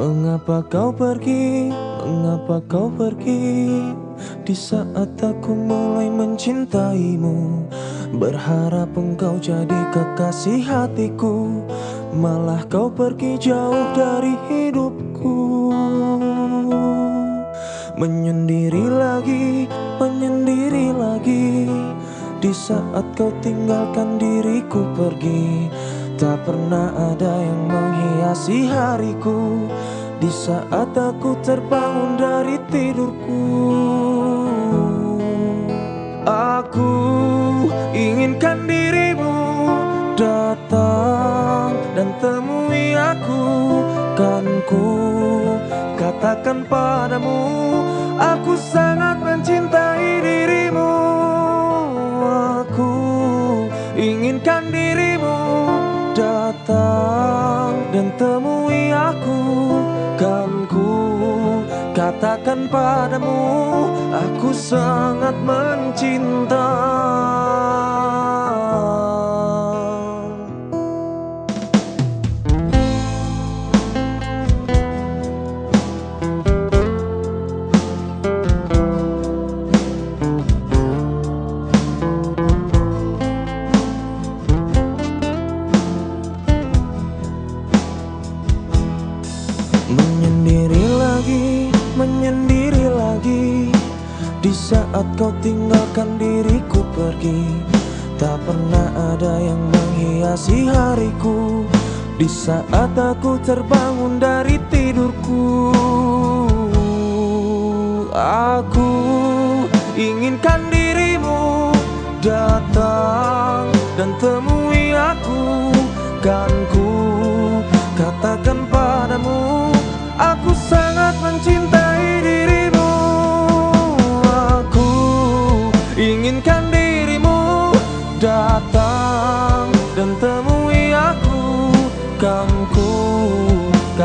Mengapa kau pergi? Mengapa kau pergi? Di saat aku mulai mencintaimu Berharap engkau jadi kekasih hatiku Malah kau pergi jauh dari hidupku Menyendiri lagi, menyendiri lagi Di saat kau tinggalkan diriku pergi Tak pernah ada yang menghiasi hariku Di saat aku terbangun dari tidurku Aku inginkan dirimu datang dan temui aku. Kan ku katakan padamu Aku sangat mencintai dirimu. Aku inginkan dirimu datang dan temui aku. ku katakan padamu Aku sangat mencinta saat kau tinggalkan diriku pergi Tak pernah ada yang menghiasi hariku. Di saat aku terbangun dari tidurku Aku inginkan dirimu datang dan temui aku. Kan ku katakan padamu Aku sangat mencintai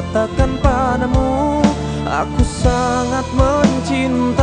katakan padamu Aku sangat mencinta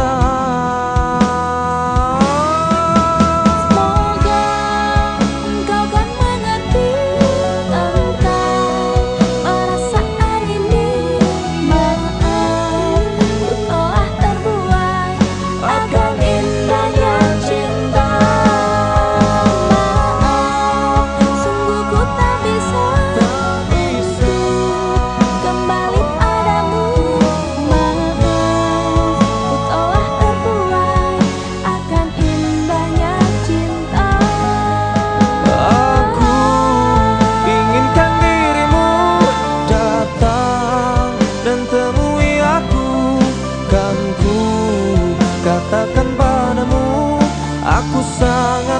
katakan padamu Aku sangat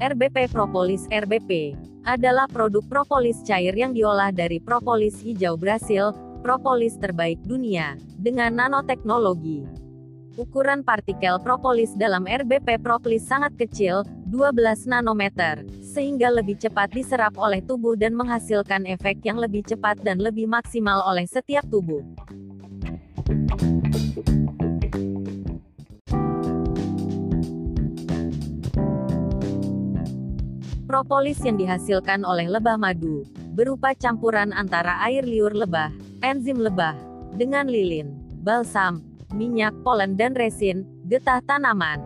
RBP Propolis RBP adalah produk propolis cair yang diolah dari propolis hijau Brasil, propolis terbaik dunia, dengan nanoteknologi. Ukuran partikel propolis dalam RBP Propolis sangat kecil, 12 nanometer, sehingga lebih cepat diserap oleh tubuh dan menghasilkan efek yang lebih cepat dan lebih maksimal oleh setiap tubuh. Propolis yang dihasilkan oleh lebah madu, berupa campuran antara air liur lebah, enzim lebah, dengan lilin, balsam, minyak, polen dan resin, getah tanaman.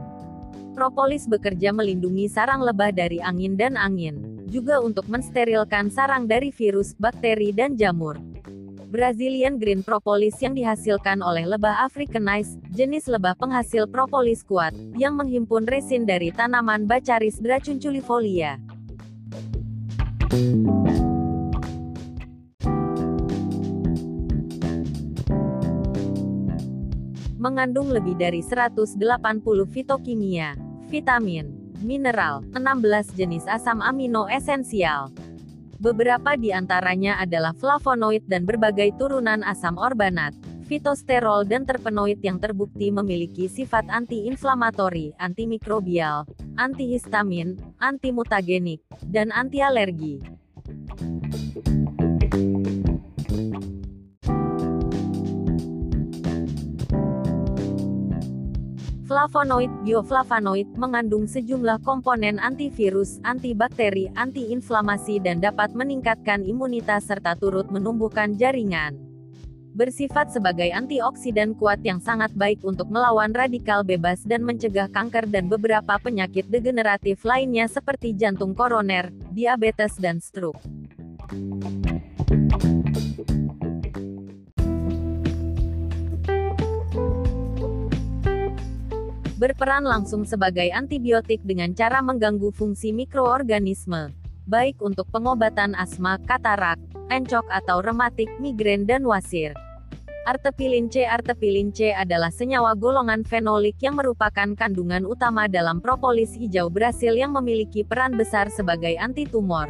Propolis bekerja melindungi sarang lebah dari angin dan angin, juga untuk mensterilkan sarang dari virus, bakteri dan jamur. Brazilian Green Propolis yang dihasilkan oleh lebah Africanized, jenis lebah penghasil propolis kuat, yang menghimpun resin dari tanaman Bacaris dracunculifolia. Mengandung lebih dari 180 fitokimia, vitamin, mineral, 16 jenis asam amino esensial. Beberapa di antaranya adalah flavonoid dan berbagai turunan asam orbanat, fitosterol dan terpenoid yang terbukti memiliki sifat anti-inflamatori, antimikrobial, antihistamin, antimutagenik, dan anti alergi. Flavonoid, bioflavonoid, mengandung sejumlah komponen antivirus, antibakteri, antiinflamasi dan dapat meningkatkan imunitas serta turut menumbuhkan jaringan. Bersifat sebagai antioksidan kuat yang sangat baik untuk melawan radikal bebas dan mencegah kanker dan beberapa penyakit degeneratif lainnya seperti jantung koroner, diabetes dan stroke. berperan langsung sebagai antibiotik dengan cara mengganggu fungsi mikroorganisme, baik untuk pengobatan asma, katarak, encok atau rematik, migrain dan wasir. Artepilin C. Artepilin C adalah senyawa golongan fenolik yang merupakan kandungan utama dalam propolis hijau Brasil yang memiliki peran besar sebagai anti tumor.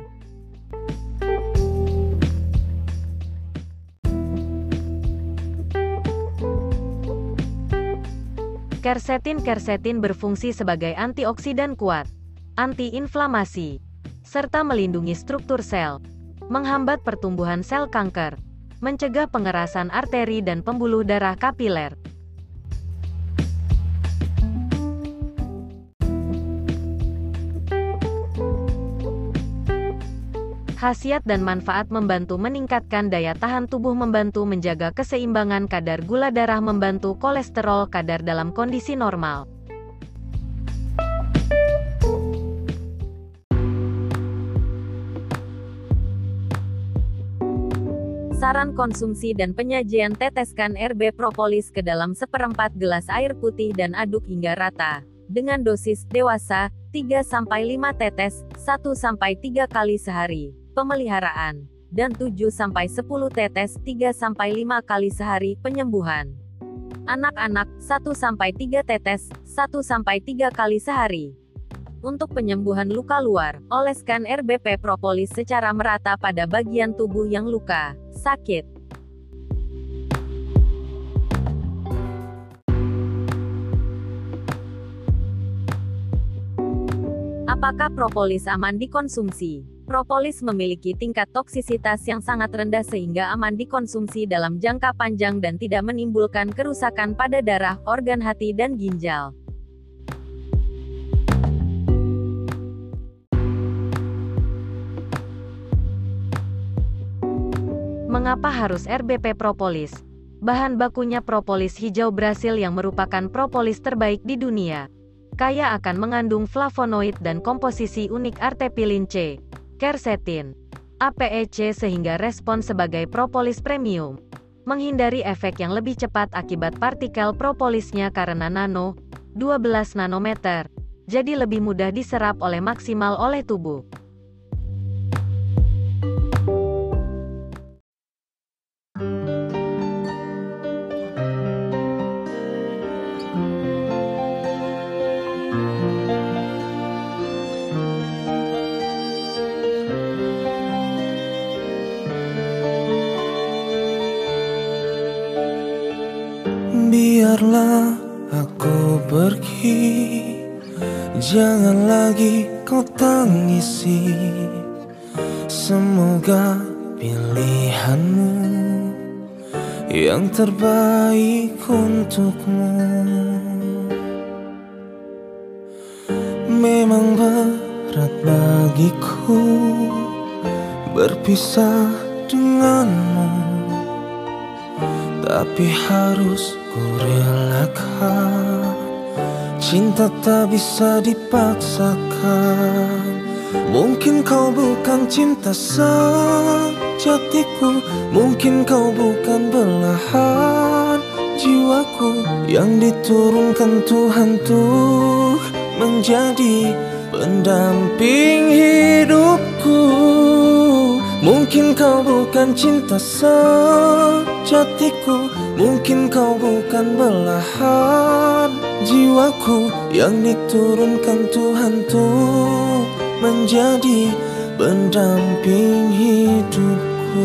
Kersetin Kersetin berfungsi sebagai antioksidan kuat, antiinflamasi, serta melindungi struktur sel, menghambat pertumbuhan sel kanker, mencegah pengerasan arteri dan pembuluh darah kapiler. Khasiat dan manfaat membantu meningkatkan daya tahan tubuh membantu menjaga keseimbangan kadar gula darah membantu kolesterol kadar dalam kondisi normal. Saran konsumsi dan penyajian teteskan RB propolis ke dalam seperempat gelas air putih dan aduk hingga rata. Dengan dosis dewasa, 3-5 tetes, 1-3 kali sehari pemeliharaan, dan 7-10 tetes 3-5 kali sehari penyembuhan. Anak-anak 1-3 tetes 1-3 kali sehari. Untuk penyembuhan luka luar, oleskan RBP propolis secara merata pada bagian tubuh yang luka, sakit. Apakah propolis aman dikonsumsi? Propolis memiliki tingkat toksisitas yang sangat rendah sehingga aman dikonsumsi dalam jangka panjang dan tidak menimbulkan kerusakan pada darah, organ hati dan ginjal. Mengapa harus RBP propolis? Bahan bakunya propolis hijau Brasil yang merupakan propolis terbaik di dunia. Kaya akan mengandung flavonoid dan komposisi unik artepilin C, Quercetin, APEC sehingga respon sebagai propolis premium. Menghindari efek yang lebih cepat akibat partikel propolisnya karena nano, 12 nanometer, jadi lebih mudah diserap oleh maksimal oleh tubuh. Semoga pilihanmu Yang terbaik untukmu. Memang berat bagiku Berpisah denganmu Tapi harus ku relakan. Cinta tak bisa dipaksakan Mungkin kau bukan cinta sejatiku. Mungkin kau bukan belahan jiwaku. Yang diturunkan Tuhan tuh menjadi pendamping hidupku. Mungkin kau bukan cinta sejatiku. Mungkin kau bukan belahan jiwaku. Yang diturunkan Tuhan tuh menjadi pendamping hidupku.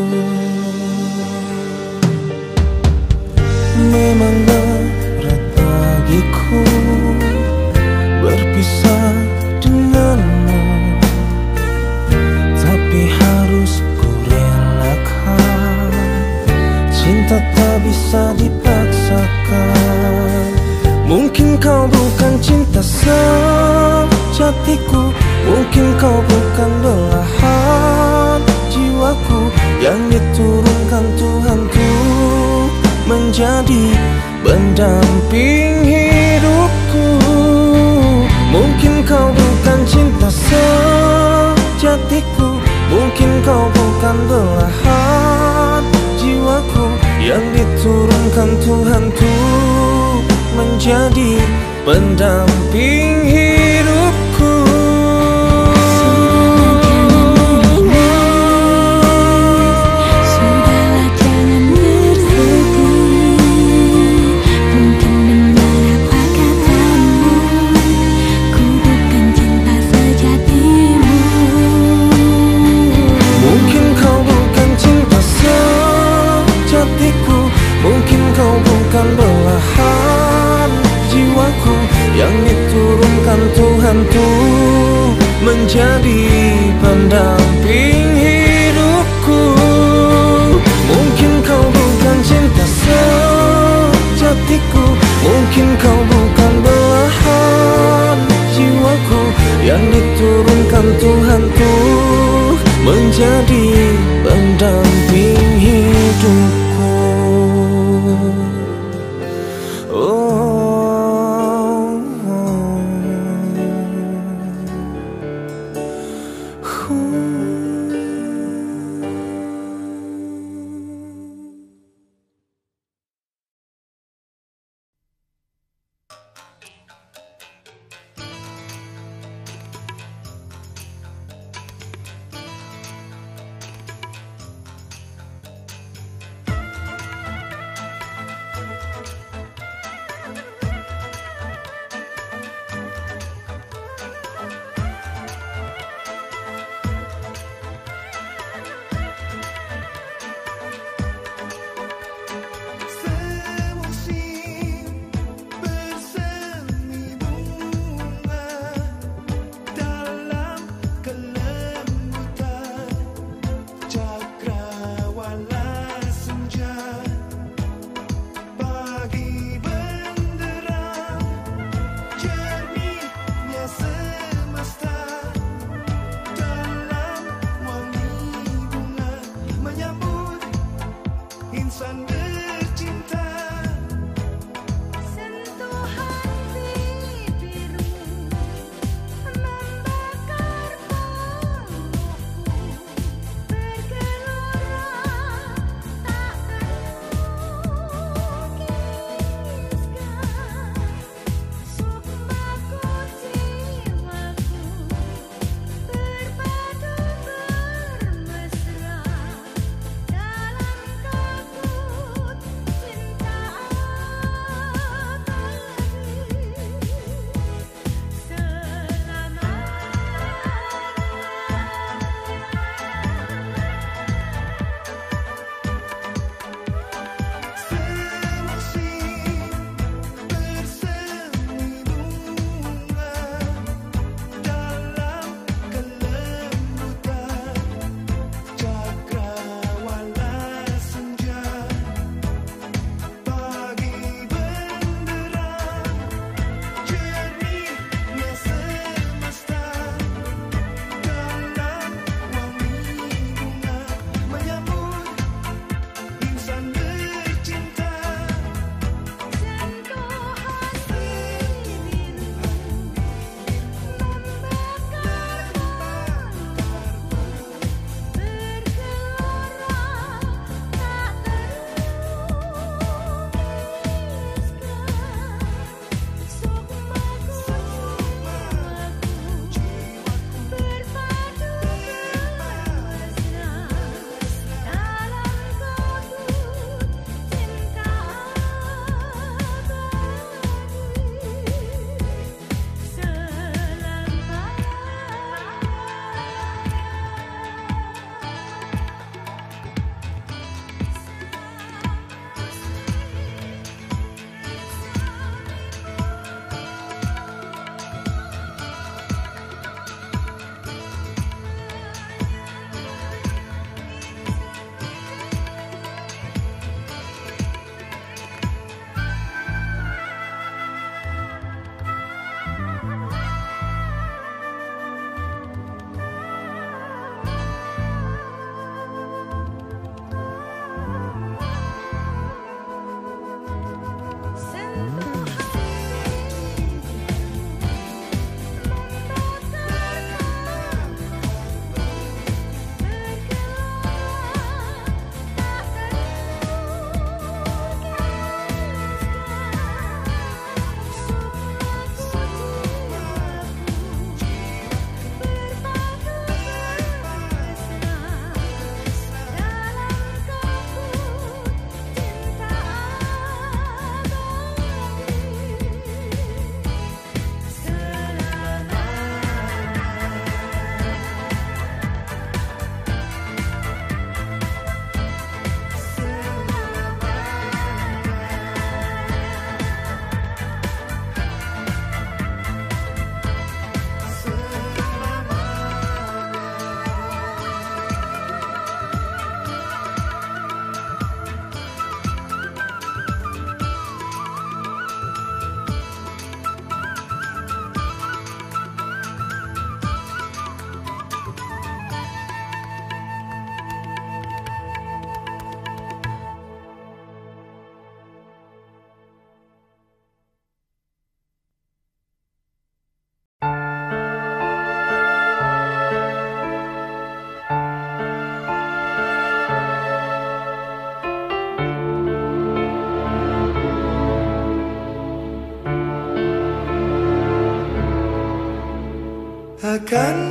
Memang berat bagiku berpisah denganmu, tapi harus ku relakan. Cinta tak bisa dipaksakan. Mungkin kau bukan cinta sejatiku, mungkin kau bukan belahan jiwaku yang diturunkan Tuhan tuh menjadi pendamping hidupku. Mungkin kau bukan cinta sejatiku, mungkin kau bukan belahan jiwaku yang diturunkan Tuhan tuh menjadi pendamping hidupku. Akan